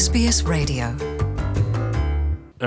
SBS Radio.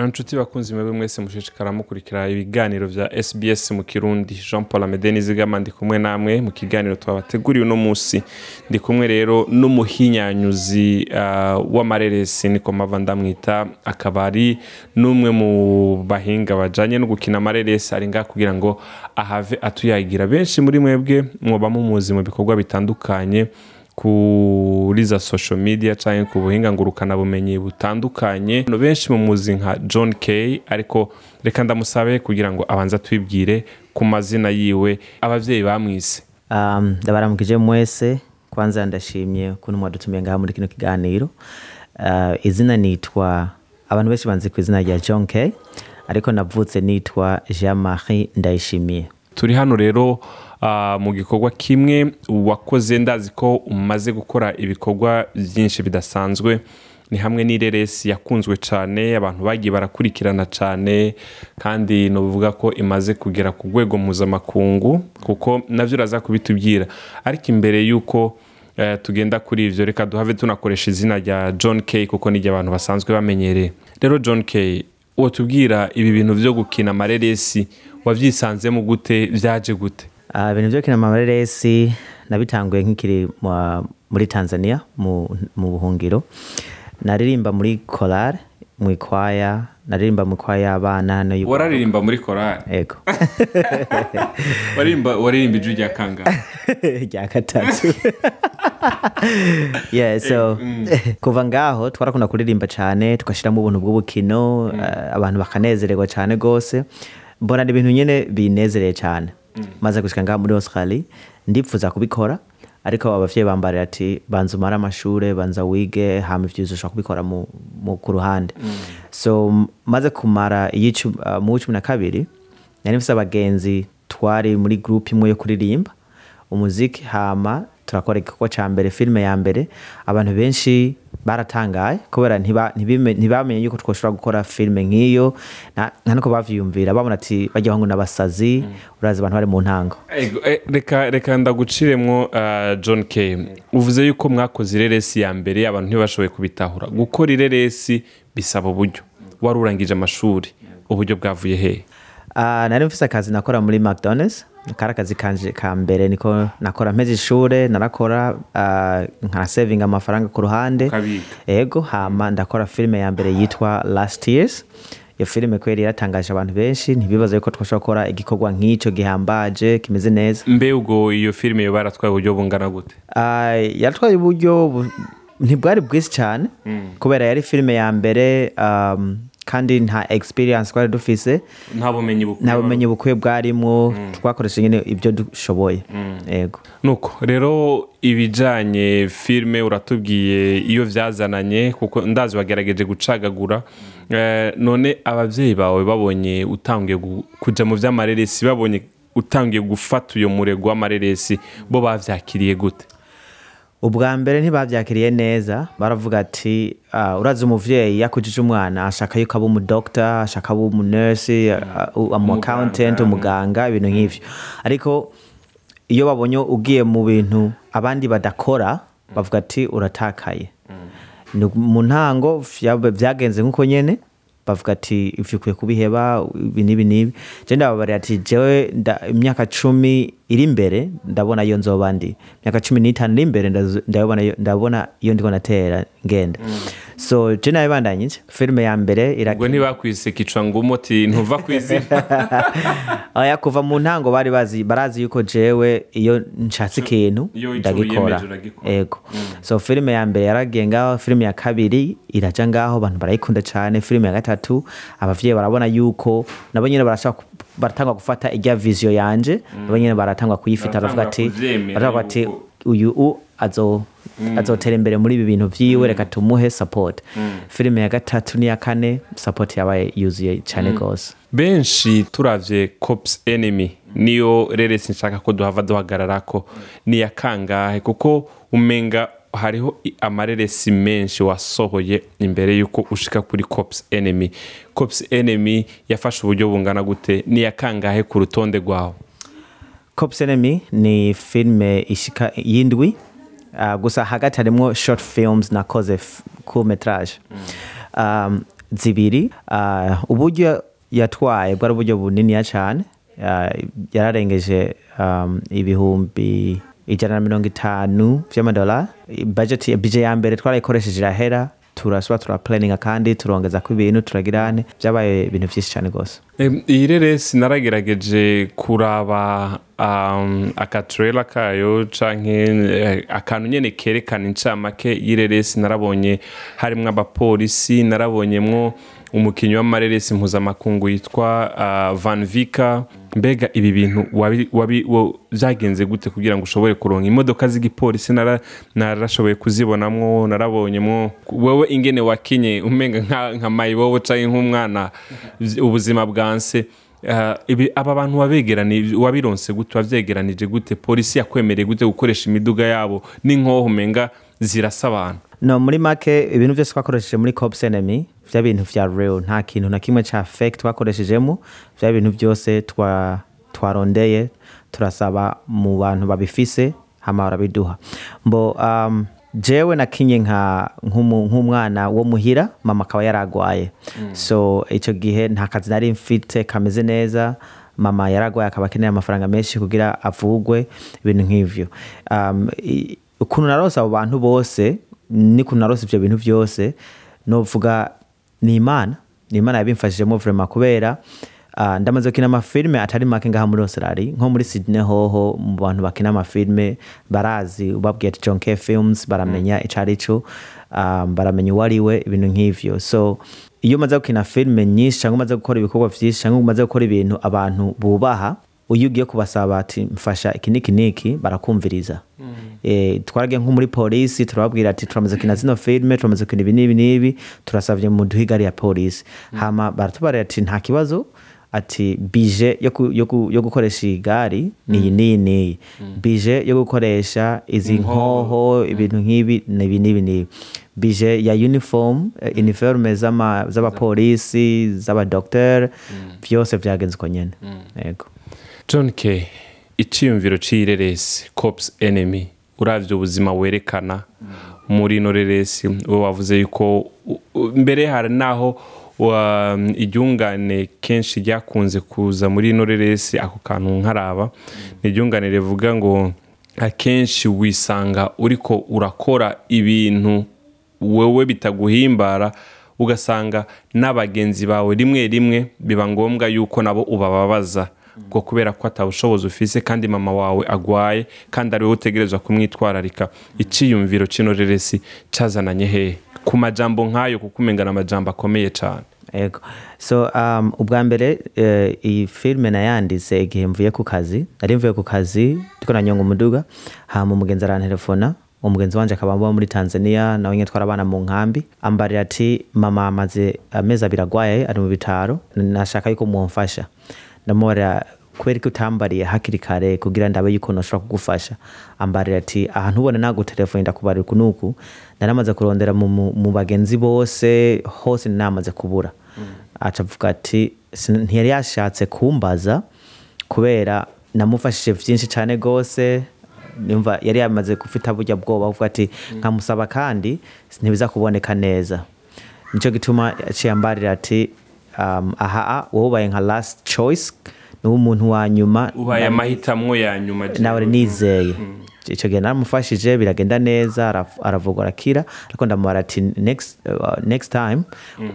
inshuti bakunzi mwebwe mwese mushishikara mukurikira ibiganiro vya SBS mu Kirundi. Jean Paul Amede Nizigama ndi kumwe namwe mu kiganiro twabateguriye uno musi ndi kumwe rero n'umuhinyanyuzi uh, w'amareresi niko mava ndamwita akaba ari n'umwe mu bahinga bajanye no gukina amareresi. Ari ngaha kugira ngo ahave atuyagira benshi muri mwebwe mwoba mumuzi mu bikorwa bitandukanye. Kuri za social media cyangwa ku buhinga ngurukana bumenyi butandukanye. Benshi mu muzi nka John Kay ariko reka ndamusabe kugira ngo abanze atwibwire ku mazina yiwe abavyeyi bamwise ndabaramukije mwese kwanza ndashimye ukuntu mwadutumiye ngaha muri kino kiganiro. Uh, izina nitwa abantu benshi banzi ku izina rya John K ariko navutse nitwa Jean Marie Ndayishimiye. Turi hano rero ah, mu gikorwa kimwe wakoze ndazi ko umaze gukora ibikorwa byinshi bidasanzwe. Ni hamwe n'ireresi yakunzwe cyane abantu bagiye barakurikirana cyane kandi nuvuga ko imaze kugera ku rwego mpuzamakungu kuko na byo uraza kubitubwira ariko imbere y'uko eh, tugenda kuri ivyo reka duhave tunakoresha izina rya john k kuko niryo abantu basanzwe bamenyereye. Rero john k wotubwira ibi bintu vyo gukina amareresi wavyisanzemo gute vyaje gute. Uh, ibintu byo kina amareresi nabitanguye nkikiri mu- muri Tanzania mu, buhungiro. Naririmba muri korale mu ikwaya naririmba mu ikwaya y'abana wararirimba muri korali ego. Waririmba ijwi rya kangahe rya gatatu. Yeah, so kuva ngaho twarakunda kuririmba cyane tugashyiramo ubuntu bw'ubukino eh, abantu bakanezererwa cyane rwose. Mbona ibintu nyine binezereye cyane. Maze gushyika ngaho muri australia ndipfuza kubikora ariko abavyeyi bambarira ati banza umare amashure banza wige hama ivyo uzoshobora kubikora ku ruhande. So maze kumara uh, mu w'icumi na kabiri nari mfise abagenzi twari muri groupe imwe yo kuririmba umuziki hama turakora igikorwa ca mbere filime ya mbere. Abantu benshi baratangaye kubera ntiba- ntibime- ntibamenye yuko twoshobora gukora filime nk'iyo. Nta nuko bavyiyumvira babona ati barya bahungu n'abasazi urazi abantu bari mu ntango. Ego, eh, reka reka ndaguciremwo uh, john k. Uvuze yuko mwakoze ireresi ya mbere abantu ntibashoboye kubitahura. Gukora ireresi bisaba uburyo. Wari urangije amashuri uburyo bwavuye hehe nari mfise akazi nakora muri mcdonalds. Kari akazi kanje ka mbere niko nakora. Mpeze ishure narakora ah, nka savinga amafaranga ku ruhande. Ego hama ndakora filime ya mbere yitwa last years. Iyo filime kweri yaratangaje abantu benshi ntibibaza yuko twashobora gukora igikorwa nk'ico gihambaje kimeze neza. Mbe ubwo iyo filime baratwaye uburyo bungana gute? Ah, yatwaye uburyo bu- ntibwari bwinshi cyane. Kubera yari filime ya mbere um, kandi nta experience twari dufise nta bumenyi bukwiye. nta bumenyi bukwiye bwarimwo twakoresha nyine ibyo dushoboye. Yego. Nuko rero ibijanye filime uratubwiye iyo vyazananye kuko ndazi wagerageje gucagagura Eh, none abavyeyi bawe babonye utangiye gu- kuja mu vy'amareresi babonye utangiye gufata uyo murego w'amareresi bo bavyakiriye gute? Ubwa mbere ntibabyakiriye neza baravuga ati ah, urazi umuvyeyi yakujije umwana ashaka yuko aba umudokita ashaka aba umunursi umu accountant umuganga. ibintu nk'ivyo. Ariko iyo babonye ugiye mu bintu abandi badakora bavuga ati uratakaye. Ni mu ntango vyagenze nk'uko nyene bavuga ati ivyo ukwiye kubiheba ibi n'ibi n'ibi. Je ndababarira ati jewe imyaka cumi iri imbere ndabona iyo nzoba ndi. Imyaka cumi n'itanu iri imbere ndabona iyo- ndiko natera ngenda. So je nabibandanyije filime ya mbere ubwo ntibakwise kicwa ngumo ti ntuva kw'izina oya kuva mu ntango bari bazi barazi yuko jewe iyo nshatse ikintu ndagikora. wiyemeje uragikora. ego. So filime ya mbere yaragiye ngaho filime ya kabiri iraja ngaho abantu barayikunda cyane filime ya gatatu abavyeyi barabona yuko nabo nyene barashaka ku- baratangwa gufata irya viziyo yanje. Nabo nyene baratangwa kuyifita. Baravuga ati uyu u azo azotera imbere muri ibi bintu vyiwe reka tumuhe support. Filime ya gatatu n'iya kane support yabaye yuzuye cyane rwose. Benshi turavye cops enemy. Niyo reresi nshaka ko duhava duhagararako. Ni ya kangahe? Kuko umenga hariho amareresi menshi wasohoye imbere y'uko ushika kuri cops enemy. Cops enemy yafashe uburyo bungana gute? Ni ya kangahe ku rutonde rwawe? Cops Enemy ni filime ishika y'indwi. Gusa hagati harimwo short films nakoze court metrage. Um, zibiri uh, uburyo yatwaye bwari uburyo buniniya cyane uh, yararengeje um, ibihumbi ijana na mirongo itanu vy'amadolari. Budget bije ya mbere twarayikoresheje irahera. Turasuba turapulaninga kandi turongezako ibintu turagirane. Byabaye ibintu byinshi cyane rwose. Iyi reresi naragerageje kuraba um, akaturela kayo canke eh, akantu nyene kerekana incamake. Y'ireresi narabonye harimwo abapolisi narabonyemwo umukinyi w'amareresi mpuzamakungu yitwa uh, van vika. Mbega ibi bintu vyagenze gute kugira ngo ushobore kuronka? Imodoka z'igipolisi nara- narashoboye kuzibonamwo narabonyemwo wewe ingene wakinye umenga nka, mayibobo canke nk'umwana. Ubuzima bwanse ibi aba bantu wabironse gute? Wavyegeranije gute? Polisi yakwemereye gute gukoresha imiduga yabo? N'inkoho umenga zirasa abantu. No muri make ibintu byose twakoresheje muri cops vya bintu vya real nta kintu na kimwe ca fake twakoreshejemo vya bintu byose twa twarondeye turasaba mu bantu babifise hama barabiduha. Mbo um, jewe nakinye nk'umwana wo muhira mama akaba yaragwaye. So ico gihe nta kazi nari mfite kameze neza mama yaragwaye akaba akeneye amafaranga menshi kugira avugwe ibintu nk'ivyo. Um, ukuntu narose abo bantu bose nikuntu narose ivyo bintu byose novuga ni imana ni imana yabimfashijemo vrema kubera. Uh, ndamaze gukina amafilme atari make ngaha muri australia. Nko muri sydney hoho mu bantu bakina amafilme barazi ubabwiye ati john k films baramenya ico ari co um, baramenya uwo ari we ibintu nk'ivyo. So iyo umaze gukina filme nyinshi cyangwa umaze gukora ibikorwa vyinshi cyangwa umaze gukora ibintu abantu bubaha iyo ugiye kubasaba ati mfasha iki niki niki barakumviriza. Eh, twaragiye nko muri polisi turababwira ati turamaze kina zino filime turamaze kina ibi n'ibi n'ibi turasavye mu duhe igari ya polisi hama baratubarira ati nta kibazo. Ati bije yo, gukoresha iyi gari ni iyi n'iyi n'iyi bije yo gukoresha izi nkoho ibintu nk'ibi n'ibi n'ibi n'ibi. Bije ya uniform eh, uniforme z'ama- z'abapolisi z'abadokiteri byose byagenze uko nyene. Yego. John k. Iciyumviro c'iyireresi cops enemy. Uravye ubuzima werekana muri ino reresi we wavuze yuko mbere hari naho wa- iryungane kenshi ryakunze kuza muri ino reresi ako kantu nkaraba. Ni iryungane rivuga ngo akenshi wisanga uriko urakora ibintu wowe bitaguhimbara ugasanga n'abagenzi bawe rimwe rimwe biba ngombwa yuko nabo ubababaza. Bwo kubera ko atabushobozi ufise kandi mama wawe agwaye kandi ari wowe utegerezwa kumwitwararika. Iciyumviro c'ino reresi cazananye hehe? Ku majambo nk'ayo kuko umengana amajambo akomeye cane. Ego. So um, ubwa mbere eh, iyi filime nayanditse igihe mvuye ku kazi nari mvuye ku kazi ndiko nanyonga umuduga hama umugenzi arantelefona umugenzi wanje akaba aba muri tanzania nawe nyine twara abana mu nkambi ambarira ati mama amaze amezi abiri ari mu bitaro nashaka yuko mumfasha ndamubarira kubera ko utambariye hakiri kare kugira ndabe yuko noshobora kugufasha. Ambarira ati ahantu ubona nagutelefone ndakubarira uku nuku naramaze kurondera mu, bagenzi bose hose namaze kubura. Aca avuga ati "Sin- ntiyari yashatse kumbaza kubera namufashije vyinshi cane gose nimva yari yamaze gufita burya bwoba avuga ati nkamusaba kandi ntibiza kuboneka neza. Nico gituma yaciye ambarira ati aha wowe ubaye nka last choice ni we umuntu wa nyuma ubaye amahitamo ya nyuma nawe nizeye. Icyo gihe naramufashije biragenda neza aravugwa arakira ariko ndamubara ati next, uh, next time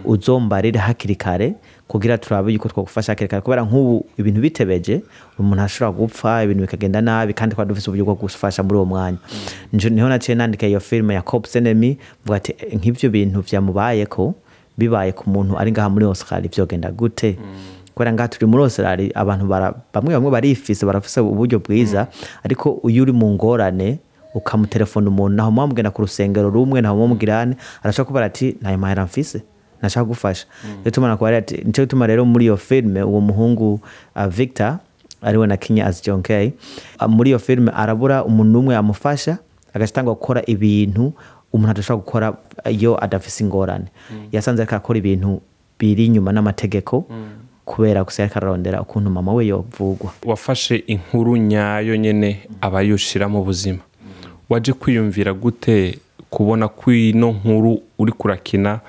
uzombarire hakiri kare kugira turabe yuko twagufasha hakiri kare. Kubera nk'ubu ibintu bitebeje umuntu ashobora gupfa ibintu bikagenda nabi kandi twari dufise uburyo bwo gufasha muri uwo mwanya. Nico- ni ho naciye nandika iyo filime ya cops enemy mvuga ati "Eh, nk'ivyo bintu vyamubayeko bibaye ku muntu ari ngaha muri Australia vyogenda gute? Kubera ngaha turi muri Australia abantu bamwe bamwe barifise barafise uburyo bwiza. Ariko iyo uri mu ngorane ukamutelefona umuntu naho muba mugenda ku rusengero rumwe naho muba mugirane arashobora kubara ati ntayo mahera mfise nashaka gufasha gituma ati nico gituma rero muri iyo filime uwo muhungu uh, Victor ari we na Kenya as John K uh, muri iyo filime arabura umuntu umwe amufasha agatanga gukora ibintu umuntu adashobora gukora iyo adafise ingorane. Yasanze ariko arakora ibintu biri inyuma n'amategeko kubera gusa yariko ararondera ukuntu mama we yovugwa. Wafashe inkuru nyayo nyene aba yushira mu buzima. Waje kwiyumvira gute kubona ko ino nkuru uri kurakina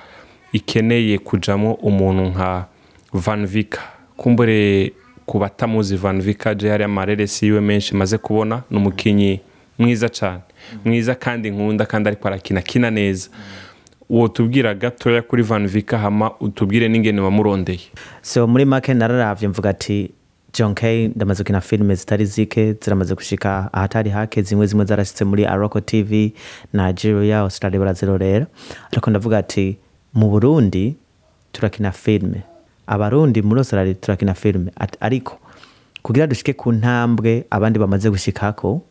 ikeneye kujamo umuntu nka Van Vika? Kumbure ku batamuzi Van Vika je hari amareresi yiwe menshi maze kubona ni umukinyi mwiza cyane mwiza kandi nkunda kandi ariko arakina kina neza. Uwo tubwira gatoya kuri Van Vika hama utubwire n'ingene wamurondeye so muri make nararavye mvuga ati john k ndamaze gukina filime zitari zike ziramaze gushika ahatari hake zimwe zimwe zarashitse muri aroko tv nigeria australia barazirorera ariko ndavuga ati mu burundi turakina filime. Abarundi muri australia turakina filime. Ariko kugira dushike ku ntambwe abandi bamaze gushikako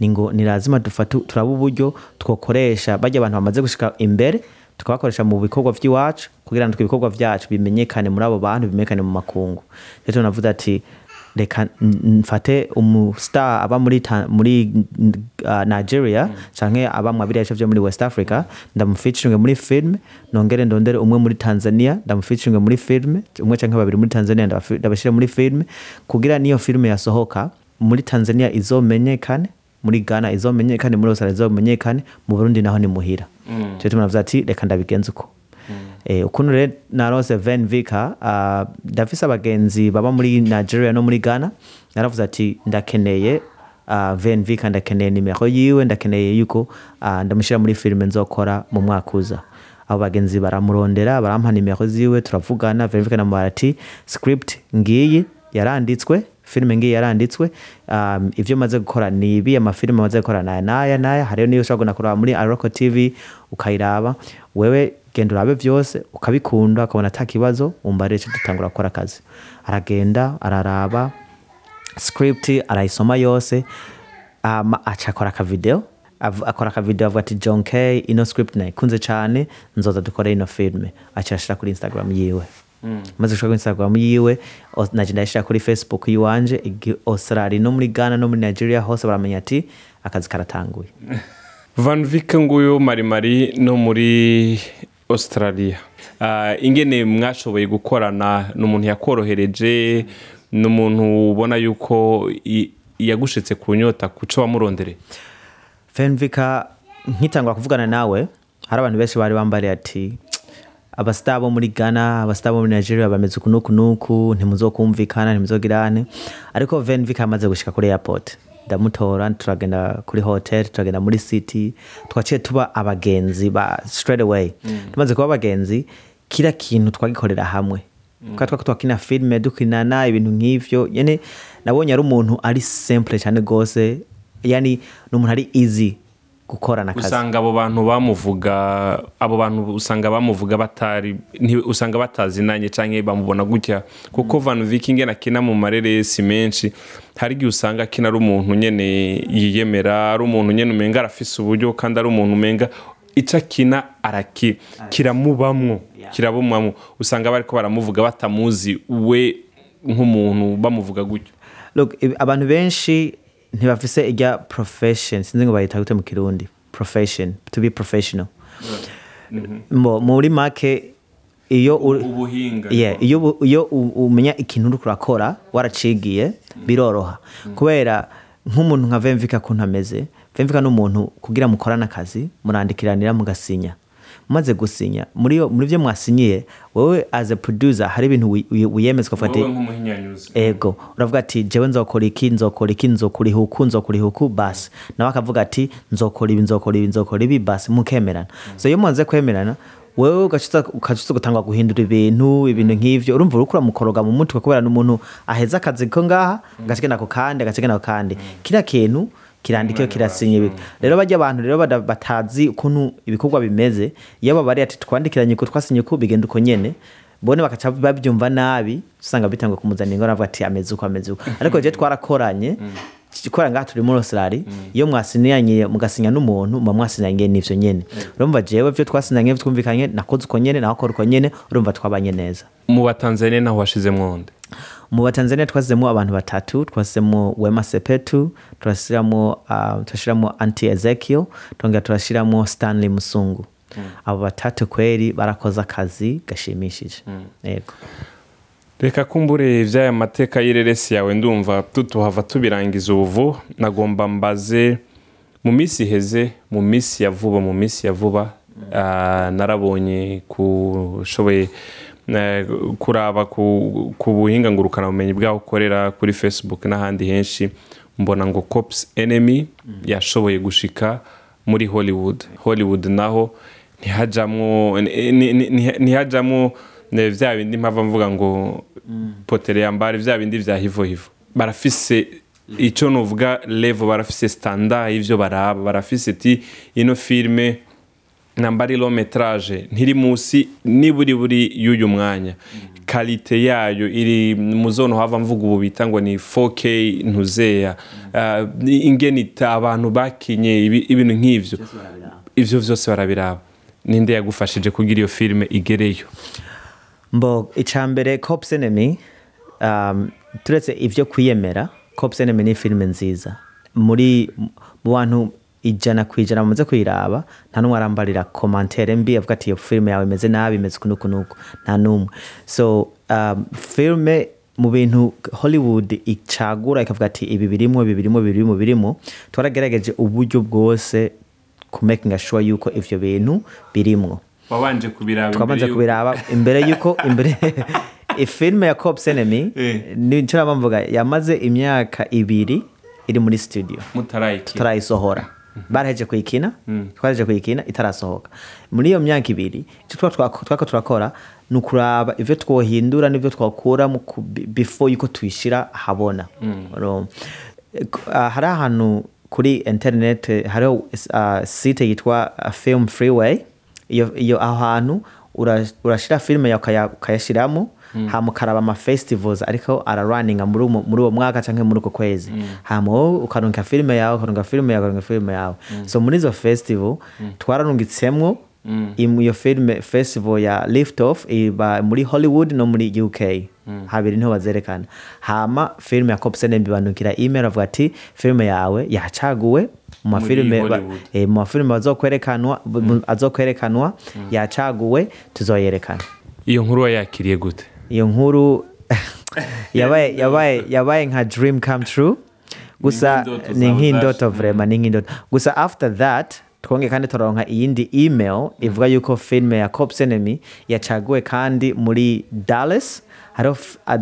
ni ngo ni lazima dufate turaba uburyo twokoresha bajya abantu bamaze gushika imbere tukabakoresha mu bikorwa by'iwacu kugira ngo ibikorwa byacu bimenyekane muri abo bantu bimenyekane mu makungu. Rero navuze ati reka mfate umustar aba muri, muri uh, nigeria canke aba mu biriya byo muri west africa ndamufeaturinge muri filime nongere ndondere umwe muri tanzania ndamufeaturinge muri filime umwe canke babiri muri tanzania ndabashire muri filime kugira niyo filime yasohoka muri tanzania izomenyekane muri ghana izomenyekane muri australia izomenyekane mu burundi naho ni muhira cyo tunavuze ati reka ndabigenza uko. Eh, ukuntu rero narose ven vika uh, ndafise abagenzi baba muri nigeria no muri ghana naravuze ati ndakeneye uh, ven vika ndakeneye nimero yiwe ndakeneye yuko uh, ndamushyira muri filime nzokora mu mwaka uza. Abo bagenzi baramurondera barampa nimero ziwe turavugana. Ven vika namubara ati script ngiyi yaranditswe filime ngiyi yaranditswe um, ivyo maze gukora ni ibi amafilime maze gukora naya naya naya hariyo niyo ushobora guna kuraba muri aroko tv ukayiraba. Wewe genda urabe vyose ukabikunda ukabona ata kibazo umbarire ico dutangura gukora akazi. Aragenda araraba script arayisoma yose um, aca akora akavideo Av- akora akavideo avuga ati john k ino script nayikunze cane nzoza dukore ino filme. Aca arashira kuri instagram yiwe. Maze gushira kuri instagram yiwe naje ndayishira kuri facebook yiwanje australia no muri ghana no muri nigeria hose baramenya ati akazi karatanguye. Van Vika nguyu marimari no muri Australia. Ah, ingene mwashoboye gukorana ni umuntu yakorohereje ni umuntu ubona yuko yagushitse ku nyota kuco wamurondereye fenvika nkitangura kuvugana nawe hari abantu benshi bari bambariye ati abasita bo muri ghana abasita bo muri nigeria bameze uku nuku nuku ntimuzokumvikana ntimuzogirane. Ariko venvika amaze gushika kuri airport. Ndamutora turagenda kuri hotel turagenda muri city twaciye tuba abagenzi ba straight away. Tumaze kuba abagenzi kila kintu twagikorera hamwe. Kuko twako twakina filime dukinana ibintu nk'ivyo. Yani nabonye ari umuntu ari simple cyane gose yani ni umuntu ari easy. Gukorana akazi. Usanga abo bantu bamuvuga abo bantu usanga bamuvuga batari usanga batazinanye canke bamubona gutya. Kuko Van Vika ingene akina mu mareresi menshi hari igihe usanga akina ari umuntu nyene yiyemera ari umuntu nyene umenga arafise uburyo kandi ari umuntu umenga ico akina araki kiramubamwo kirabumwamwo. Usanga bariko baramuvuga batamuzi we nk'umuntu bamuvuga gutyo. Abantu benshi ntibafise ijya profession. Sinzi ngo bayita gute mu kirundi. Profession. To be professional. Mo- muri make iyo iyo umenya ikintu uri kurakora waracigiye biroroha. Kubera nk'umuntu nka vemvika kuntu ameze vemvika ni umuntu kugira mukorane akazi murandikiranira mugasinya. Mumaze gusinya. Muri yo- muri byo mwasinyiye wowe as a producer hari ibintu wi- wi- wiyemeza ukavuga ati wowe nk'umuhinyanyuzi ego. Uravuga ati jewe nzokora iki nzokora iki nzokuriha uku nzokuriha uku basi nawe akavuga ati nzokora ibi nzokora ibi nzokora ibi basi mukemerana. So iyo mumaze kwemerana wewe ukacuza gutangwa guhindura ibintu ibintu nk'ivyo. Urumva uriko uramukoroga mu mutwe kubera n'umuntu aheza akazi ko ngaha agacigena ako kandi agacigena ako kandi. Kiriya kintu kirandikeho kirasinye rero bajya abantu rero batazi ukuntu ibikorwa bimeze iyo babariye ati twandikiranye ko twasinye ko bigenda uko nyene bone bakaca babyumva nabi usanga bitangwa kumuzanira ingorane avuga ati ameze uko ameze uko. Ariko je twarakoranye ikora ngaha turi muri Australia iyo mwasinyanye mugasinya n'umuntu muba mwasinyanye n'ivyo nyene. Urumva jewe vyo twasinyanye twumvikanye nakoze uko nyene nawe akora uko nyene urumva twabanye neza. Mu batanzania naho washizemwo nde mu batanzania twasizemo abantu batatu twasizemo wema sepetu turashyiramo uh, turashyiramo anti ezekiel twongera turashyiramo stanley musungu. Abo batatu kweri barakoze akazi gashimishije. Yego. Reka kumbure iby'aya mateka y'ireresi yawe. Ndumva tutuhava tubirangiza ubu. Nagomba mbaze mu minsi iheze mu minsi ya vuba mu minsi ya vuba ah, narabonye kushoboye eh, kuraba ku, buhinga ngurukanabumenyi bwaho ukorera kuri facebook n'ahandi henshi mbona ngo cops enemy yashoboye gushika muri hollywood. Hollywood naho eh, vya bindi mpava mvuga ngo potere yambare vya bindi vya hivo hivo. Barafise icyo nuvuga level barafise standard y'ivyo baraba. Barafise ti ino filme namba ari long metrage ntiri munsi niburi buri y'uyu mwanya. Kalite yayo iri mu zone hava mvuga ubu bita ngo ni 4K ntuzeya. Uh, ingene ita abantu bakinye ibi- ibintu nk'ivyo. Ivyo vyose barabiraba. Ninde yagufashije kugira iyo filme igereyo? Mbo icambere cops enemy um, turetse ivyo kwiyemera. Cops enemy ni filime nziza. Muri mu bantu ijana ku ijana bamaze kuyiraba nta n'umwe arambarira komantere mbi avuga ati iyo filime yawe imeze nabi imeze kunuku nuku nta n'umwe. So um, filime mu bintu hollywood icagura ikavuga ati ibi birimo ibi birimo ibi birimo birimo. Twaragerageje uburyo bwose ku making sure yuko ivyo bintu birimwo. Wabanje kubiraba twamaze kubiraba imbere yuko imbere ifilme ya cops enemy Eh. nico naba mvuga yamaze imyaka ibiri iri muri studio. Tutarayisohora. Baraheje kuyikina twaraheje kuyikina itarasohoka. Muri iyo myaka ibiri icyo twako turakora ni ukuraba ivyo twohindura n'ivyo twakura before yuko tuyishira habona Urumva? Ah, hari ahantu kuri internet eh, hariho uh, site yitwa uh, film freeway. Iyo aho hantu ura- urashira filime yawe ukaya- ukayashiramo hama ukaraba ama festivals ariko araraninga muri uwo- muri uwo mwaka canke muri uko kwezi. Hama wowe ukarunga filime yawe ukarunga filime yawe ukarunga filime yawe. So muri izo festival twararungitsemwo iyo filime festival ya lift off iba muri hollywood no muri uk habiri ni ho bazerekana. Hama filime ya copsene bibanukira email avuga ati filime yawe yacaguwe mu mafilime eh, azokwerekanwa yacaguwe tuzoyerekana. Iyo nkuru wayakiriye gute? Iyo nkuru yabaye yabaye yabaye nka dream come true. Gusa ni nk'indoto vrema ni nk'indoto gusa after that twongeye kandi turaronka iyindi email ivuga yuko filime ya cops enemy yacaguwe kandi muri dallas hariho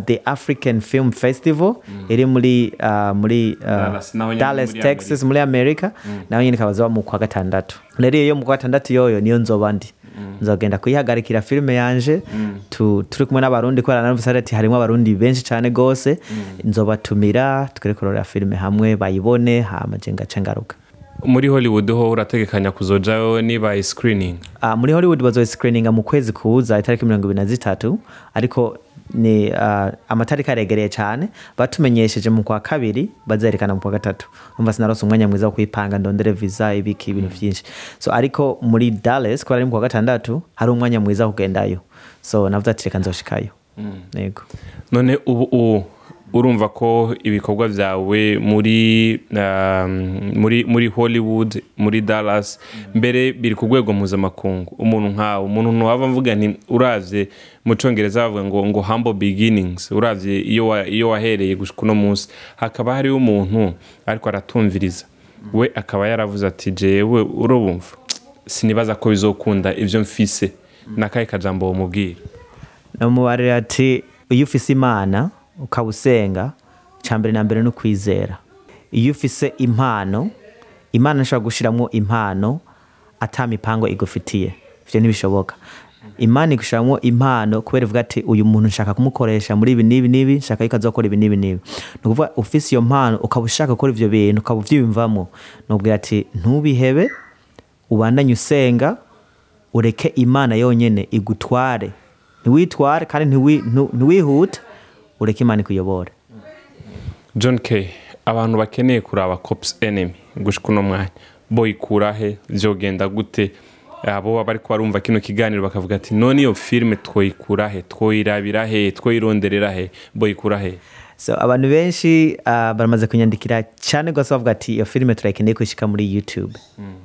the african film festival. Iri muri uh, muri uh, Dallas, texas muri america. Naho nyine ikaba zoba mu kwa gatandatu. Rero iyo yo mu kwa gatandatu yoyo niyo nzoba ndi nzogenda kuyihagarikira filime yanje. Tu, turi kumwe n'abarundi kubera narumvise ati harimo abarundi benshi cyane gose nzobatumira tukere kurorera filime hamwe bayibone hama je ngace ngaruka. Muri hollywood ho urategekanya kuzojayo niba screening? Uh, muri hollywood bazoyiscreeninga mu kwezi kuza itariki mirongo ibiri na zitatu. Ariko ni uh, amatariki aregereye cyane batumenyesheje mu kwa kabiri bazerekana mu kwa gatatu. Umva sinarose umwanya mwiza wo kwipanga ndondere visa ibiki ibintu byinshi so ariko muri dallas kubera ari mu kwa gatandatu hari umwanya mwiza wo kugendayo. So navuze ati reka nzoshikayo. Yego. None ubu urumva ko ibikorwa byawe muri um, muri muri hollywood muri dallas mbere biri ku rwego mpuzamakungu. Umuntu nkawe umuntu ntiwava mvuga nti uravye mu congereza bavuga ngo ngo humble beginnings. Uravye iyo wa, iyo wahereye gushika uno munsi. Hakaba hariho umuntu ariko aratumviriza. We akaba yaravuze ati jewe urubumva sinibaza ko bizokunda ivyo mfise. Nakahe kajambo womubwira namubarira ati iyo ufise imana ukaba usenga icya mbere na mbere ni ukwizera. Iyo ufise impano imana ishobora gushyiramo impano ata mipango igufitiye. Ibyo ntibishoboka. Imana igushyiramo impano kubera ivuga ati uyu muntu nshaka kumukoresha muri ibi n'ibi n'ibi nshaka yuko azakora ibi n'ibi n'ibi. Ni ukuvuga ufise iyo mpano ukaba ushaka gukora ibyo bintu ukaba ubyiyumvamo ni ukubwira ati ntubihebe ubandanye usenga ureke imana yonyine igutware. Ntiwitware kandi ntiwihute. Ureke imana ikuyobore. John k abantu bakeneye kuraba cops enemy gushika uno mwanya. Boyikura he? Vyogenda gute? Abo bariko barumva kino kiganiro bakavuga ati none iyo filime twoyikura he? Twoyirabira he? Twoyironderera he? Boyikura he? So abantu benshi uh, baramaze kunyandikira cyane rwose bavuga ati iyo filime turayikeneye kwishyika muri youtube.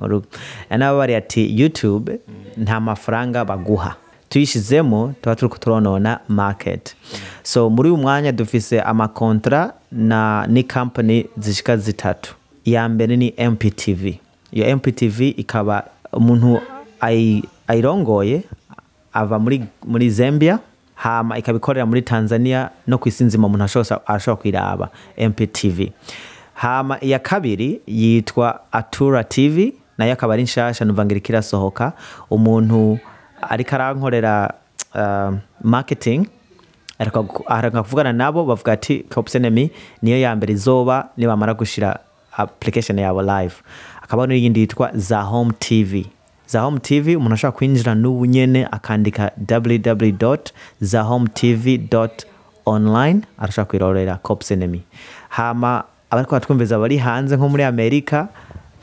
Uru- nabo bari ati youtube nta mafaranga baguha. Tuyishizemo tuba turi kuturonona market. So muri uyu mwanya dufise amakontra na ni company zishika zitatu. Iya mbere ni mptv iyo mptv ikaba umuntu ayi- ayirongoye ava muri, muri zambia hama ikabikorera muri tanzania no ku isi nzima umuntu ashobora kuyiraba mptv hama iya kabiri yitwa atura tv na yo akaba ari nshasha numva ngo umuntu ariko arankorera marketing aranga kuvugana nabo bavuga ati Cops Enemy niyo ya mbere izoba nibamara gushira application yabo live. Akaba n'iyindi yitwa za home tv za home tv umuntu ashobora kwinjira n'ubu nyene akandika www za home tv arashobora kwirorera Cops Enemy. Hama abariko batwumviza bari hanze nko muri amerika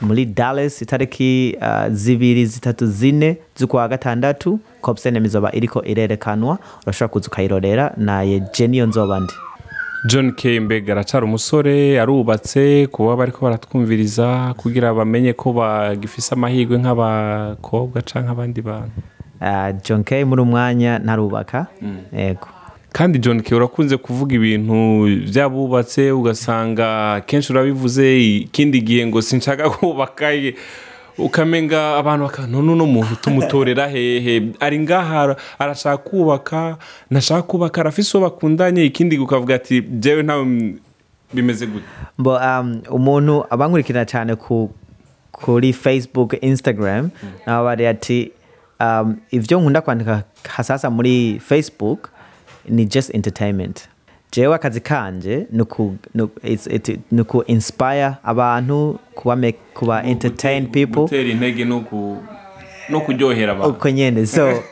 muri dallas itariki uh, zibiri zitatu zine z'ukwa gatandatu. Cops Enemy izoba iriko irerekanwa. Urashobora kuza ukayirorera. Naye jeniyo nzoba ndi. John k. Mbega aracara umusore arubatse kuba bariko baratwumviriza kugira bamenye ko bagifise amahirwe nk'abakobwa canke abandi bantu. Uh, john k muri umwanya ntarubaka. Yego. Kandi john k urakunze kuvuga ibintu by'abubatse ugasanga kenshi urabivuze ikindi gihe ngo sinshaka kubaka ukamenga abantu bakana n'uno muntu tumutorera hehe ari ngaha arashaka kubaka ntashaka kubaka arafise uwo bakundanye ikindi ukavuga ati jewe ntawe bimeze gute. Um, umuntu abankurikira cyane ku kuri facebook instagram nabo bari ati um, ibyo nkunda kwandika hasasa muri facebook ni just entertainment. Jewe akazi kanje ni uku- inspire abantu kuba entertain people. gutera intege no ku- no kuryohera abantu. Uko nyene so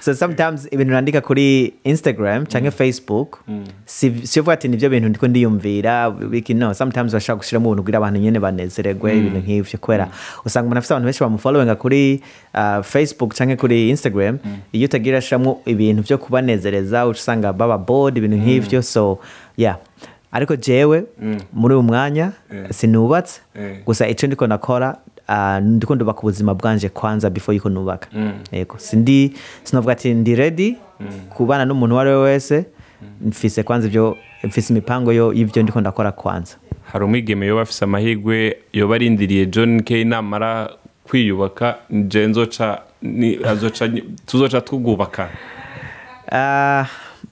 so sometimes ibintu nandika kuri instagram canke facebook si- sivuga ati nivyo bintu ndiko ndiyumvira no sometimes bashobora gushiramo ubuntu kugira abantu nyene banezererwe ibintu nk'ivyo kubera. Usanga umuntu afite abantu benshi bamufollowinga kuri uh, facebook canke kuri instagram. Iyo utagira shiramwo ibintu vyo kubanezereza uca usanga baba bored ibintu nk'ivyo so yeah. Ariko jewe muri uyu mwanya sinubatse. Eh. gusa icyo ndiko nakora uh, ndiko ndubaka ubuzima bwanje kwanza before yuko nubaka. Yego. Sindi sinavuga ati ndi ready kubana n'umuntu uwo ari we wese. Mfise kwanza ibyo mfise imipango yo y'ibyo ndiko ndakora kwanza. Hari umwigeme yoba afise amahirwe yoba arindiriye john k. Namara kwiyubaka nje nzoca tuzoca twubwubaka uh,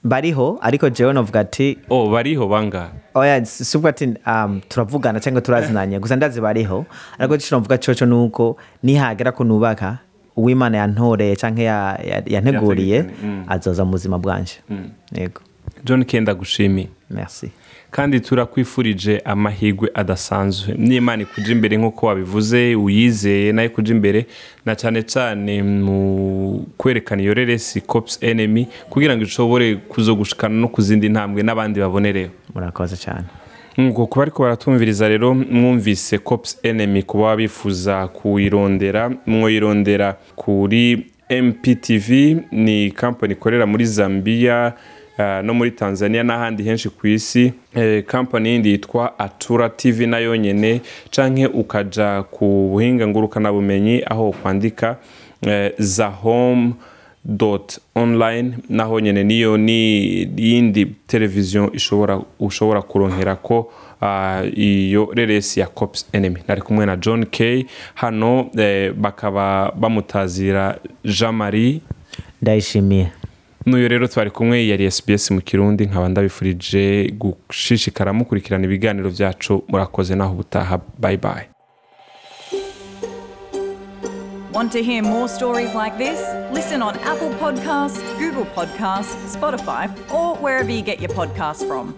bariho ariko jewe novuga ati oh bariho bangahe oya sivuga ati um, turavugana cyangwa turazinanye gusa ndazi bariho. Ariko icyo novuga coco nuko nihagera ko nubaka uwimana yantoreye ya- yanteguriye mm. azoza mu buzima bwanje. Yego. John k ndagushimiye merci. Kandi turakwifurije amahirwe adasanzwe. N'imana ikuja imbere nk'uko wabivuze uyizeye na yo ikuja imbere na cyane cyane mu kwerekana iyo reresi cops enemy kugira ngo ishobore kuzogushikana no ku zindi ntambwe n'abandi babonereho. Murakoze cyane. Nk'uko kuba ariko baratumviriza rero mwumvise cops enemy kuba bifuza kuyirondera mwoyirondera kuri mptv ni kampani ikorera muri zambia no muri tanzania n'ahandi henshi ku isi. Eh, kampani yindi yitwa atura tv na yo nyene canke ukaja ku buhinga ngurukanabumenyi aho kwandika eh, za home dot online naho nyene niyo ni yindi televiziyo ishobora ushobora kuronkera ko iyo reresi ya cops enemy. Nari kumwe na john k. Hano eh, bakaba bamutazira jean marie. Ndayishimiye. N'uyu rero twari kumwe yari sbs mu kirundi nkaba ndabifurije gushishikara mukurikirana ibiganiro byacu murakoze naho ubutaha bye bye Want to hear more stories like this? Listen on Apple Podcasts, Google Podcasts, Spotify, or wherever you get your podcasts from.